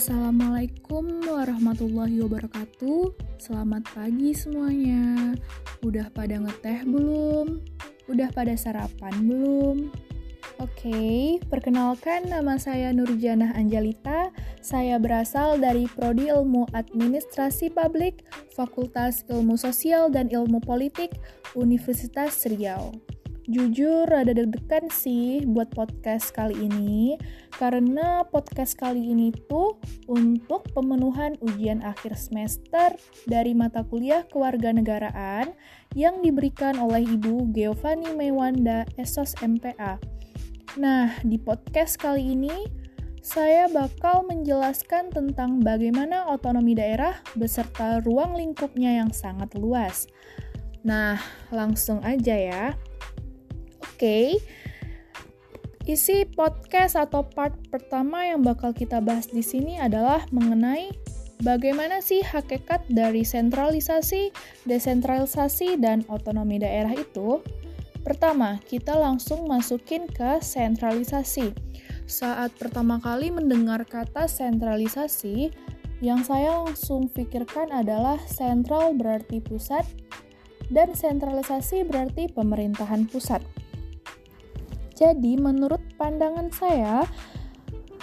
Assalamualaikum warahmatullahi wabarakatuh. Selamat pagi semuanya. Udah pada ngeteh belum? Udah pada sarapan belum? Oke, perkenalkan nama saya Nurjanah Anjalita. Saya berasal dari Prodi Ilmu Administrasi Publik, Fakultas Ilmu Sosial dan Ilmu Politik, Universitas Riau. Jujur ada deg-degan sih buat podcast kali ini karena podcast kali ini tuh untuk pemenuhan ujian akhir semester dari mata kuliah kewarganegaraan yang diberikan oleh Ibu Giovanni Mewanda Esos MPA. Nah, di podcast kali ini saya bakal menjelaskan tentang bagaimana otonomi daerah beserta ruang lingkupnya yang sangat luas. Nah, langsung aja ya. Oke. Isi podcast atau part pertama yang bakal kita bahas di sini adalah mengenai bagaimana sih hakikat dari sentralisasi, desentralisasi, dan otonomi daerah itu. Pertama, kita langsung masukin ke sentralisasi. Saat pertama kali mendengar kata sentralisasi, yang saya langsung pikirkan adalah sentral berarti pusat dan sentralisasi berarti pemerintahan pusat. Jadi, menurut pandangan saya,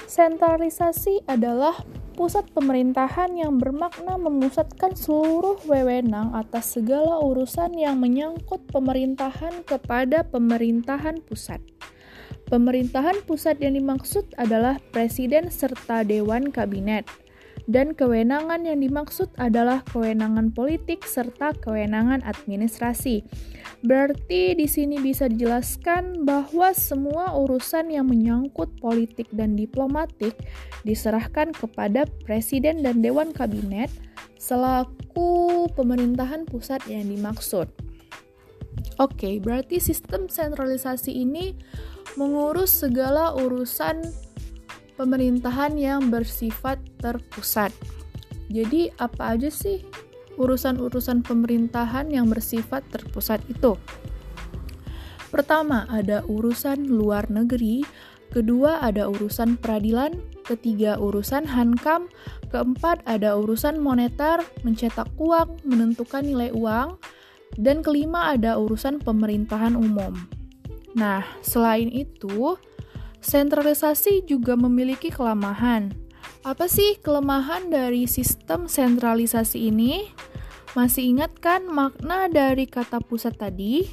sentralisasi adalah pusat pemerintahan yang bermakna memusatkan seluruh wewenang atas segala urusan yang menyangkut pemerintahan kepada pemerintahan pusat. Pemerintahan pusat yang dimaksud adalah presiden serta dewan kabinet dan kewenangan yang dimaksud adalah kewenangan politik serta kewenangan administrasi. Berarti di sini bisa dijelaskan bahwa semua urusan yang menyangkut politik dan diplomatik diserahkan kepada presiden dan dewan kabinet selaku pemerintahan pusat yang dimaksud. Oke, berarti sistem sentralisasi ini mengurus segala urusan pemerintahan yang bersifat terpusat. Jadi, apa aja sih urusan-urusan pemerintahan yang bersifat terpusat itu? Pertama, ada urusan luar negeri, kedua ada urusan peradilan, ketiga urusan hankam, keempat ada urusan moneter, mencetak uang, menentukan nilai uang, dan kelima ada urusan pemerintahan umum. Nah, selain itu, Sentralisasi juga memiliki kelemahan. Apa sih kelemahan dari sistem sentralisasi ini? Masih ingat kan makna dari kata pusat tadi?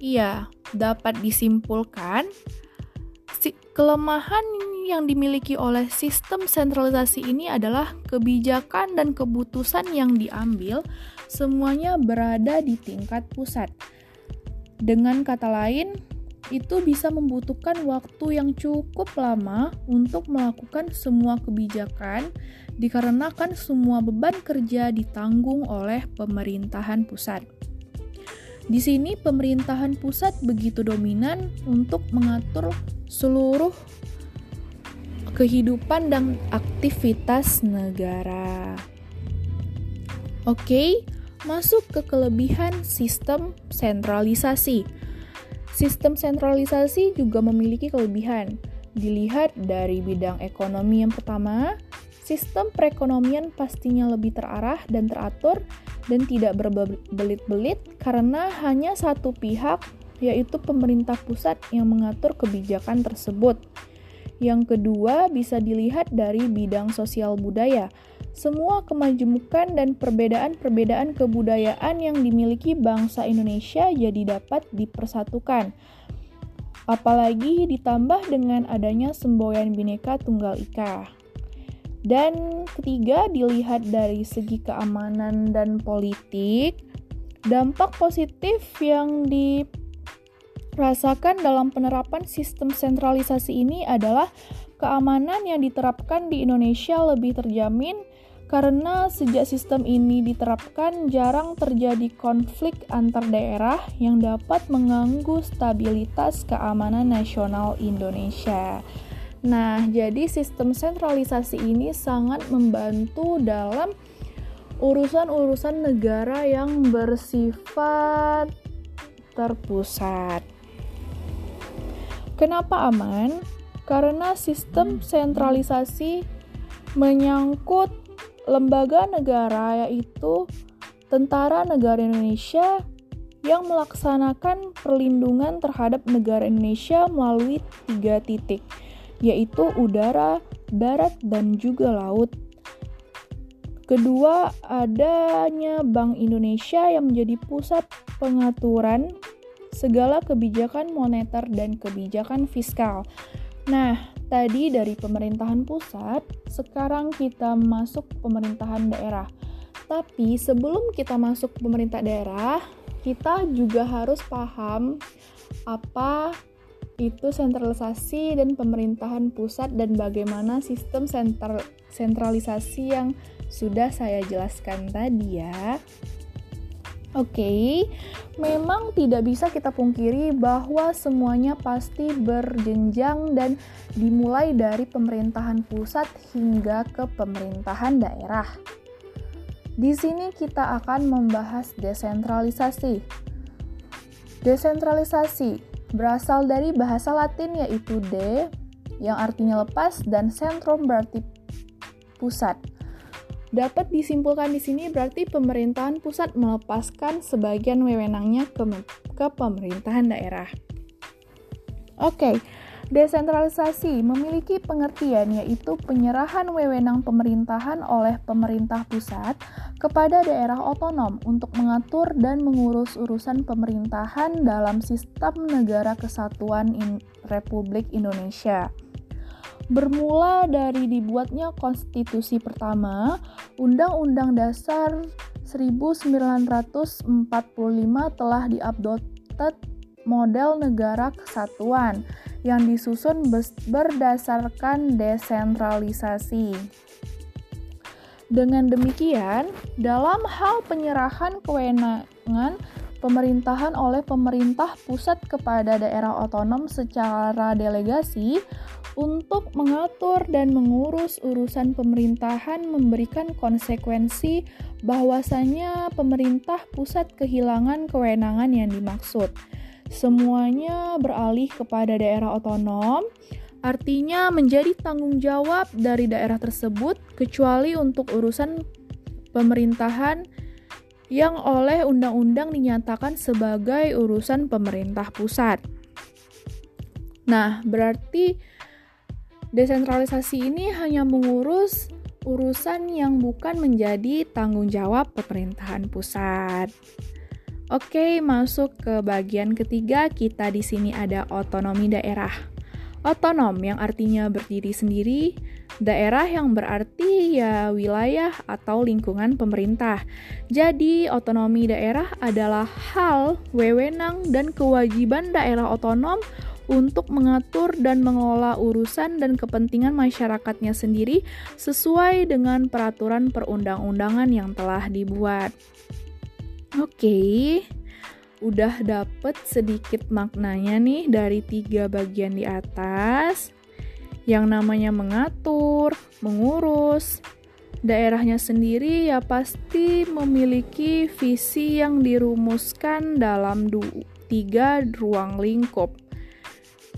Iya, dapat disimpulkan si kelemahan yang dimiliki oleh sistem sentralisasi ini adalah kebijakan dan keputusan yang diambil semuanya berada di tingkat pusat. Dengan kata lain, itu bisa membutuhkan waktu yang cukup lama untuk melakukan semua kebijakan, dikarenakan semua beban kerja ditanggung oleh pemerintahan pusat. Di sini, pemerintahan pusat begitu dominan untuk mengatur seluruh kehidupan dan aktivitas negara. Oke, masuk ke kelebihan sistem sentralisasi. Sistem sentralisasi juga memiliki kelebihan. Dilihat dari bidang ekonomi yang pertama, sistem perekonomian pastinya lebih terarah dan teratur dan tidak berbelit-belit karena hanya satu pihak, yaitu pemerintah pusat yang mengatur kebijakan tersebut. Yang kedua, bisa dilihat dari bidang sosial budaya semua kemajemukan dan perbedaan-perbedaan kebudayaan yang dimiliki bangsa Indonesia jadi dapat dipersatukan. Apalagi ditambah dengan adanya semboyan bineka tunggal ika. Dan ketiga, dilihat dari segi keamanan dan politik, dampak positif yang dirasakan dalam penerapan sistem sentralisasi ini adalah keamanan yang diterapkan di Indonesia lebih terjamin karena sejak sistem ini diterapkan, jarang terjadi konflik antar daerah yang dapat mengganggu stabilitas keamanan nasional Indonesia. Nah, jadi sistem sentralisasi ini sangat membantu dalam urusan-urusan negara yang bersifat terpusat. Kenapa aman? Karena sistem sentralisasi menyangkut lembaga negara yaitu Tentara Negara Indonesia yang melaksanakan perlindungan terhadap negara Indonesia melalui tiga titik, yaitu udara, darat, dan juga laut. Kedua, adanya Bank Indonesia yang menjadi pusat pengaturan segala kebijakan moneter dan kebijakan fiskal. Nah, tadi dari pemerintahan pusat, sekarang kita masuk pemerintahan daerah. Tapi sebelum kita masuk pemerintah daerah, kita juga harus paham apa itu sentralisasi dan pemerintahan pusat dan bagaimana sistem sentral sentralisasi yang sudah saya jelaskan tadi ya. Oke, okay, memang tidak bisa kita pungkiri bahwa semuanya pasti berjenjang dan dimulai dari pemerintahan pusat hingga ke pemerintahan daerah. Di sini kita akan membahas desentralisasi. Desentralisasi berasal dari bahasa Latin yaitu de yang artinya lepas dan sentrum berarti pusat. Dapat disimpulkan di sini berarti pemerintahan pusat melepaskan sebagian wewenangnya ke, ke pemerintahan daerah. Oke, okay. Desentralisasi memiliki pengertian yaitu penyerahan wewenang pemerintahan oleh pemerintah pusat kepada daerah otonom untuk mengatur dan mengurus urusan pemerintahan dalam sistem negara kesatuan Republik Indonesia. Bermula dari dibuatnya konstitusi pertama, Undang-Undang Dasar 1945 telah diupdated model negara kesatuan yang disusun berdasarkan desentralisasi. Dengan demikian, dalam hal penyerahan kewenangan pemerintahan oleh pemerintah pusat kepada daerah otonom secara delegasi untuk mengatur dan mengurus urusan pemerintahan memberikan konsekuensi bahwasanya pemerintah pusat kehilangan kewenangan yang dimaksud. Semuanya beralih kepada daerah otonom, artinya menjadi tanggung jawab dari daerah tersebut, kecuali untuk urusan pemerintahan yang oleh undang-undang dinyatakan sebagai urusan pemerintah pusat. Nah, berarti desentralisasi ini hanya mengurus urusan yang bukan menjadi tanggung jawab pemerintahan pusat. Oke, masuk ke bagian ketiga. Kita di sini ada otonomi daerah. Otonom yang artinya berdiri sendiri, daerah yang berarti ya wilayah atau lingkungan pemerintah. Jadi, otonomi daerah adalah hal, wewenang, dan kewajiban daerah otonom untuk mengatur dan mengelola urusan dan kepentingan masyarakatnya sendiri sesuai dengan peraturan perundang-undangan yang telah dibuat. Oke, udah dapet sedikit maknanya nih dari tiga bagian di atas. Yang namanya mengatur, mengurus, daerahnya sendiri ya pasti memiliki visi yang dirumuskan dalam du tiga ruang lingkup,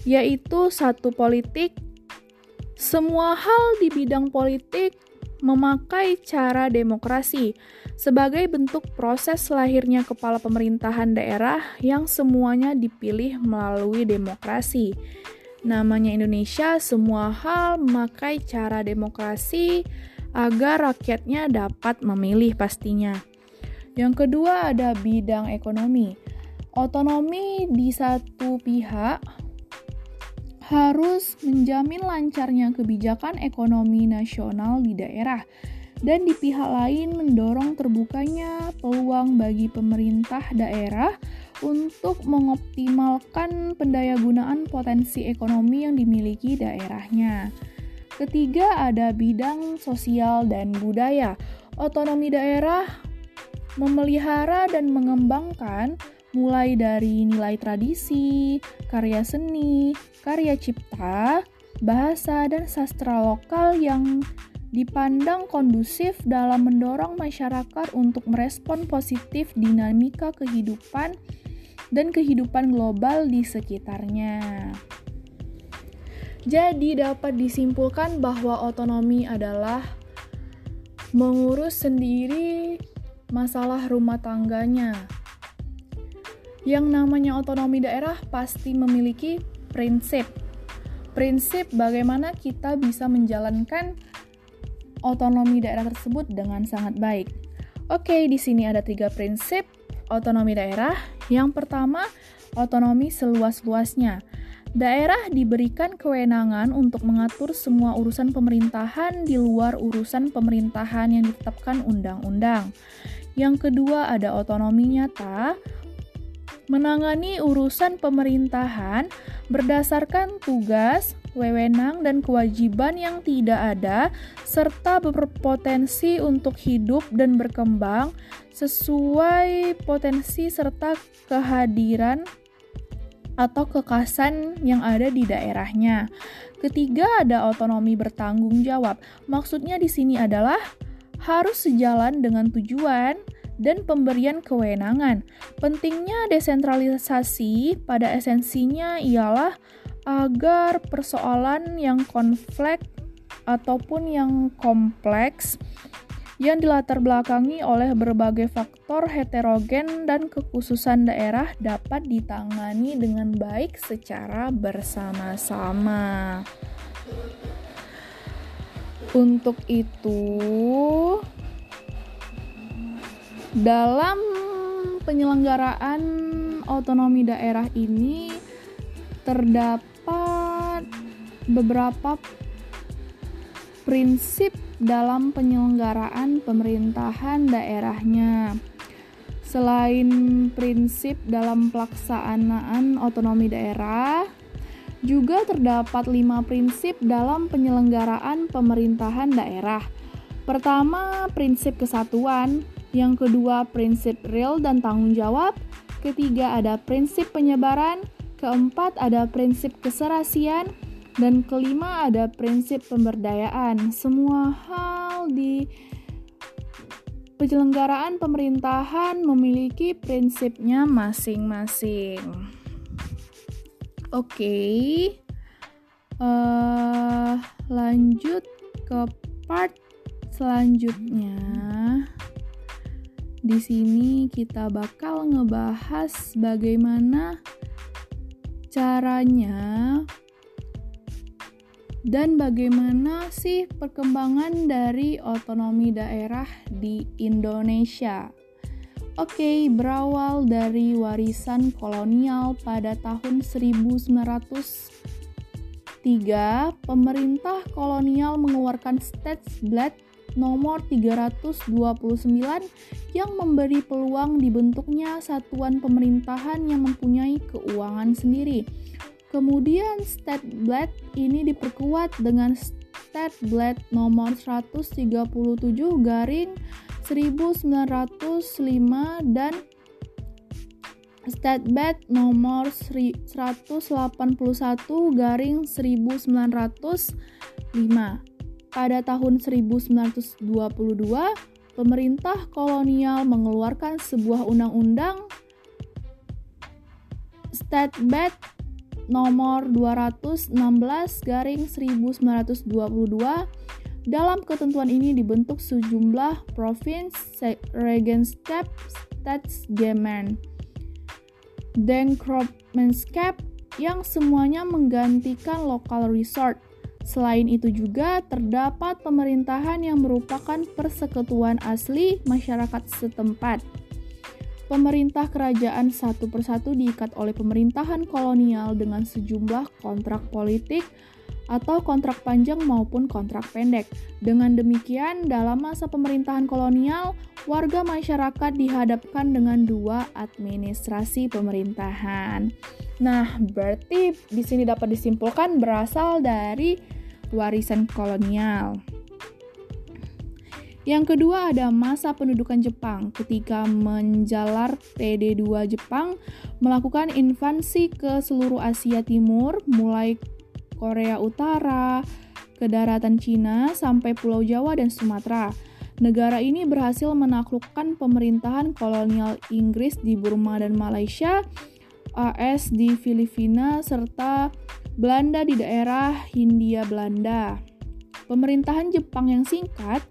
yaitu satu politik, semua hal di bidang politik memakai cara demokrasi sebagai bentuk proses lahirnya kepala pemerintahan daerah yang semuanya dipilih melalui demokrasi. Namanya Indonesia, semua hal memakai cara demokrasi agar rakyatnya dapat memilih pastinya. Yang kedua ada bidang ekonomi. Otonomi di satu pihak harus menjamin lancarnya kebijakan ekonomi nasional di daerah dan di pihak lain mendorong terbukanya peluang bagi pemerintah daerah untuk mengoptimalkan pendayagunaan potensi ekonomi yang dimiliki daerahnya. Ketiga, ada bidang sosial dan budaya. Otonomi daerah memelihara dan mengembangkan mulai dari nilai tradisi, karya seni, karya cipta, bahasa, dan sastra lokal yang dipandang kondusif dalam mendorong masyarakat untuk merespon positif dinamika kehidupan dan kehidupan global di sekitarnya. Jadi dapat disimpulkan bahwa otonomi adalah mengurus sendiri masalah rumah tangganya. Yang namanya otonomi daerah pasti memiliki prinsip. Prinsip bagaimana kita bisa menjalankan otonomi daerah tersebut dengan sangat baik. Oke, di sini ada tiga prinsip otonomi daerah. Yang pertama, otonomi seluas-luasnya. Daerah diberikan kewenangan untuk mengatur semua urusan pemerintahan di luar urusan pemerintahan yang ditetapkan undang-undang. Yang kedua, ada otonomi nyata menangani urusan pemerintahan berdasarkan tugas, wewenang, dan kewajiban yang tidak ada, serta berpotensi untuk hidup dan berkembang sesuai potensi serta kehadiran atau kekasan yang ada di daerahnya. Ketiga, ada otonomi bertanggung jawab. Maksudnya di sini adalah harus sejalan dengan tujuan dan pemberian kewenangan. Pentingnya desentralisasi pada esensinya ialah agar persoalan yang konflik ataupun yang kompleks yang dilatar belakangi oleh berbagai faktor heterogen dan kekhususan daerah dapat ditangani dengan baik secara bersama-sama. Untuk itu, dalam penyelenggaraan otonomi daerah ini terdapat beberapa prinsip dalam penyelenggaraan pemerintahan daerahnya. Selain prinsip dalam pelaksanaan otonomi daerah, juga terdapat lima prinsip dalam penyelenggaraan pemerintahan daerah. Pertama, prinsip kesatuan. Yang kedua, prinsip real dan tanggung jawab. Ketiga, ada prinsip penyebaran. Keempat, ada prinsip keserasian dan kelima ada prinsip pemberdayaan. Semua hal di penyelenggaraan pemerintahan memiliki prinsipnya masing-masing. Oke, okay. uh, eh, lanjut ke part selanjutnya. Di sini kita bakal ngebahas bagaimana caranya dan bagaimana sih perkembangan dari otonomi daerah di Indonesia. Oke, berawal dari warisan kolonial pada tahun 1903, pemerintah kolonial mengeluarkan Statesblad nomor 329 yang memberi peluang dibentuknya satuan pemerintahan yang mempunyai keuangan sendiri. Kemudian Statblad ini diperkuat dengan Statblad nomor 137 garing 1905 dan Statblad nomor 181 garing 1905. Pada tahun 1922, pemerintah kolonial mengeluarkan sebuah undang-undang Statblad nomor 216 garing 1922 dalam ketentuan ini dibentuk sejumlah provinsi Regentschap Staatsgemein dan Kropmenskap yang semuanya menggantikan lokal resort. Selain itu juga terdapat pemerintahan yang merupakan persekutuan asli masyarakat setempat. Pemerintah kerajaan satu persatu diikat oleh pemerintahan kolonial dengan sejumlah kontrak politik atau kontrak panjang maupun kontrak pendek. Dengan demikian, dalam masa pemerintahan kolonial, warga masyarakat dihadapkan dengan dua administrasi pemerintahan. Nah, berarti di sini dapat disimpulkan berasal dari warisan kolonial. Yang kedua ada masa pendudukan Jepang ketika menjalar TD2 Jepang melakukan invasi ke seluruh Asia Timur mulai Korea Utara, ke daratan Cina sampai Pulau Jawa dan Sumatera. Negara ini berhasil menaklukkan pemerintahan kolonial Inggris di Burma dan Malaysia, AS di Filipina serta Belanda di daerah Hindia Belanda. Pemerintahan Jepang yang singkat,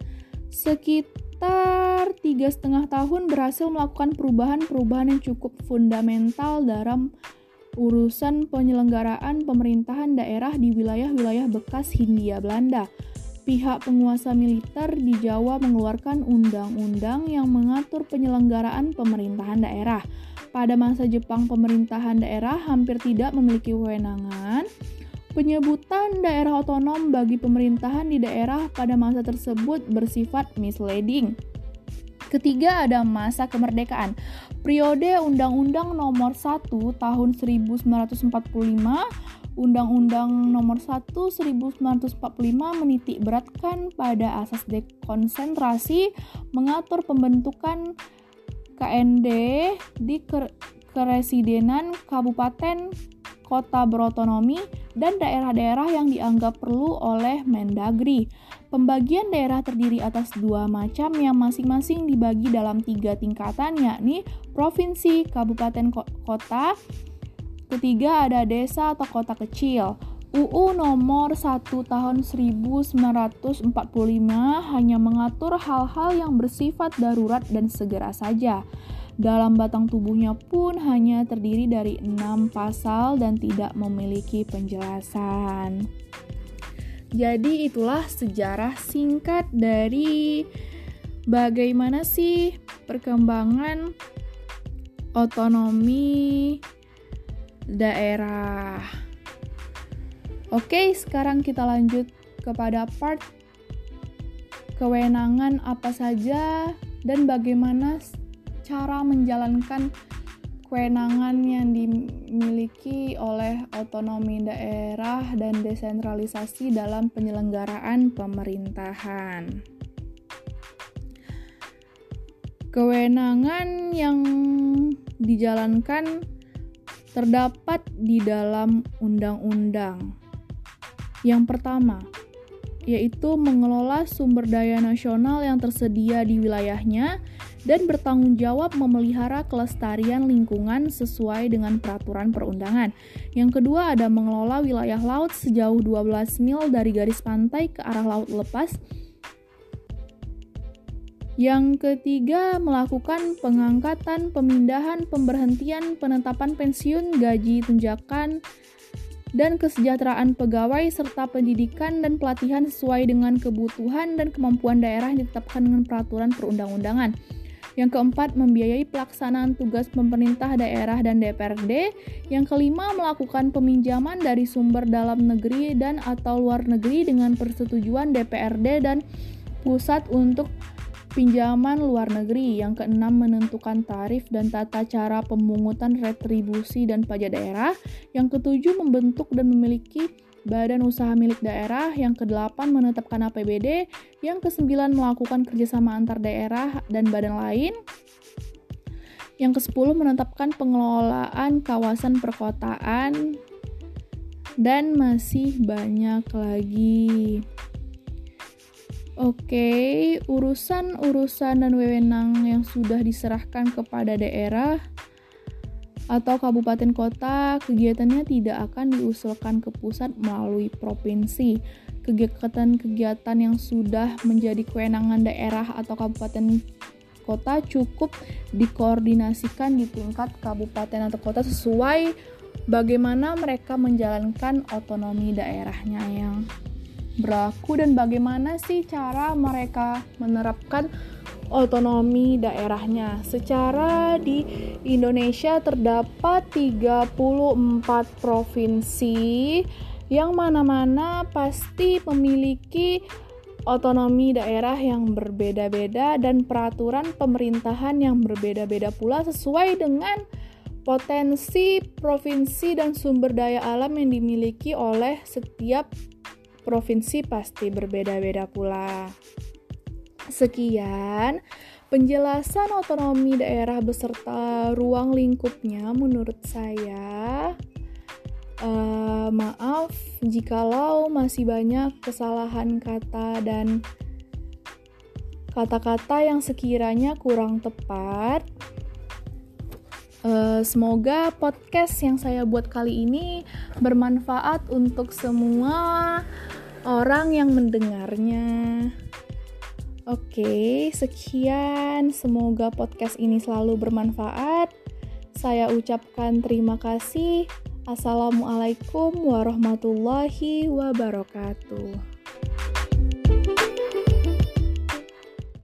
sekitar tiga setengah tahun berhasil melakukan perubahan-perubahan yang cukup fundamental dalam urusan penyelenggaraan pemerintahan daerah di wilayah-wilayah bekas Hindia Belanda. Pihak penguasa militer di Jawa mengeluarkan undang-undang yang mengatur penyelenggaraan pemerintahan daerah pada masa Jepang pemerintahan daerah hampir tidak memiliki kewenangan. Penyebutan daerah otonom bagi pemerintahan di daerah pada masa tersebut bersifat misleading. Ketiga ada masa kemerdekaan. Periode Undang-Undang Nomor 1 Tahun 1945 Undang-Undang Nomor 1 1945 menitik beratkan pada asas dekonsentrasi, mengatur pembentukan KND di keresidenan kabupaten kota berotonomi dan daerah-daerah yang dianggap perlu oleh Mendagri. Pembagian daerah terdiri atas dua macam yang masing-masing dibagi dalam tiga tingkatan yakni provinsi, kabupaten, kota. Ketiga ada desa atau kota kecil. UU nomor 1 tahun 1945 hanya mengatur hal-hal yang bersifat darurat dan segera saja. Dalam batang tubuhnya pun hanya terdiri dari enam pasal dan tidak memiliki penjelasan. Jadi itulah sejarah singkat dari bagaimana sih perkembangan otonomi daerah. Oke, sekarang kita lanjut kepada part kewenangan apa saja dan bagaimana cara menjalankan kewenangan yang dimiliki oleh otonomi daerah dan desentralisasi dalam penyelenggaraan pemerintahan. Kewenangan yang dijalankan terdapat di dalam undang-undang yang pertama, yaitu mengelola sumber daya nasional yang tersedia di wilayahnya dan bertanggung jawab memelihara kelestarian lingkungan sesuai dengan peraturan perundangan. Yang kedua ada mengelola wilayah laut sejauh 12 mil dari garis pantai ke arah laut lepas. Yang ketiga, melakukan pengangkatan, pemindahan, pemberhentian, penetapan pensiun, gaji, tunjakan, dan kesejahteraan pegawai serta pendidikan dan pelatihan sesuai dengan kebutuhan dan kemampuan daerah yang ditetapkan dengan peraturan perundang-undangan. Yang keempat, membiayai pelaksanaan tugas pemerintah daerah dan DPRD. Yang kelima, melakukan peminjaman dari sumber dalam negeri dan atau luar negeri dengan persetujuan DPRD dan pusat untuk pinjaman luar negeri. Yang keenam, menentukan tarif dan tata cara pemungutan retribusi dan pajak daerah. Yang ketujuh, membentuk dan memiliki badan usaha milik daerah. Yang kedelapan, menetapkan APBD. Yang kesembilan, melakukan kerjasama antar daerah dan badan lain. Yang kesepuluh, menetapkan pengelolaan kawasan perkotaan. Dan masih banyak lagi. Oke, urusan-urusan dan wewenang yang sudah diserahkan kepada daerah atau kabupaten kota, kegiatannya tidak akan diusulkan ke pusat melalui provinsi. Kegiatan-kegiatan yang sudah menjadi kewenangan daerah atau kabupaten kota cukup dikoordinasikan di tingkat kabupaten atau kota sesuai bagaimana mereka menjalankan otonomi daerahnya yang berlaku dan bagaimana sih cara mereka menerapkan otonomi daerahnya. Secara di Indonesia terdapat 34 provinsi yang mana-mana pasti memiliki otonomi daerah yang berbeda-beda dan peraturan pemerintahan yang berbeda-beda pula sesuai dengan potensi provinsi dan sumber daya alam yang dimiliki oleh setiap provinsi pasti berbeda-beda pula. Sekian penjelasan otonomi daerah beserta ruang lingkupnya menurut saya. Uh, maaf jikalau masih banyak kesalahan kata dan kata-kata yang sekiranya kurang tepat. Uh, semoga podcast yang saya buat kali ini bermanfaat untuk semua orang yang mendengarnya. Oke, sekian. Semoga podcast ini selalu bermanfaat. Saya ucapkan terima kasih. Assalamualaikum warahmatullahi wabarakatuh.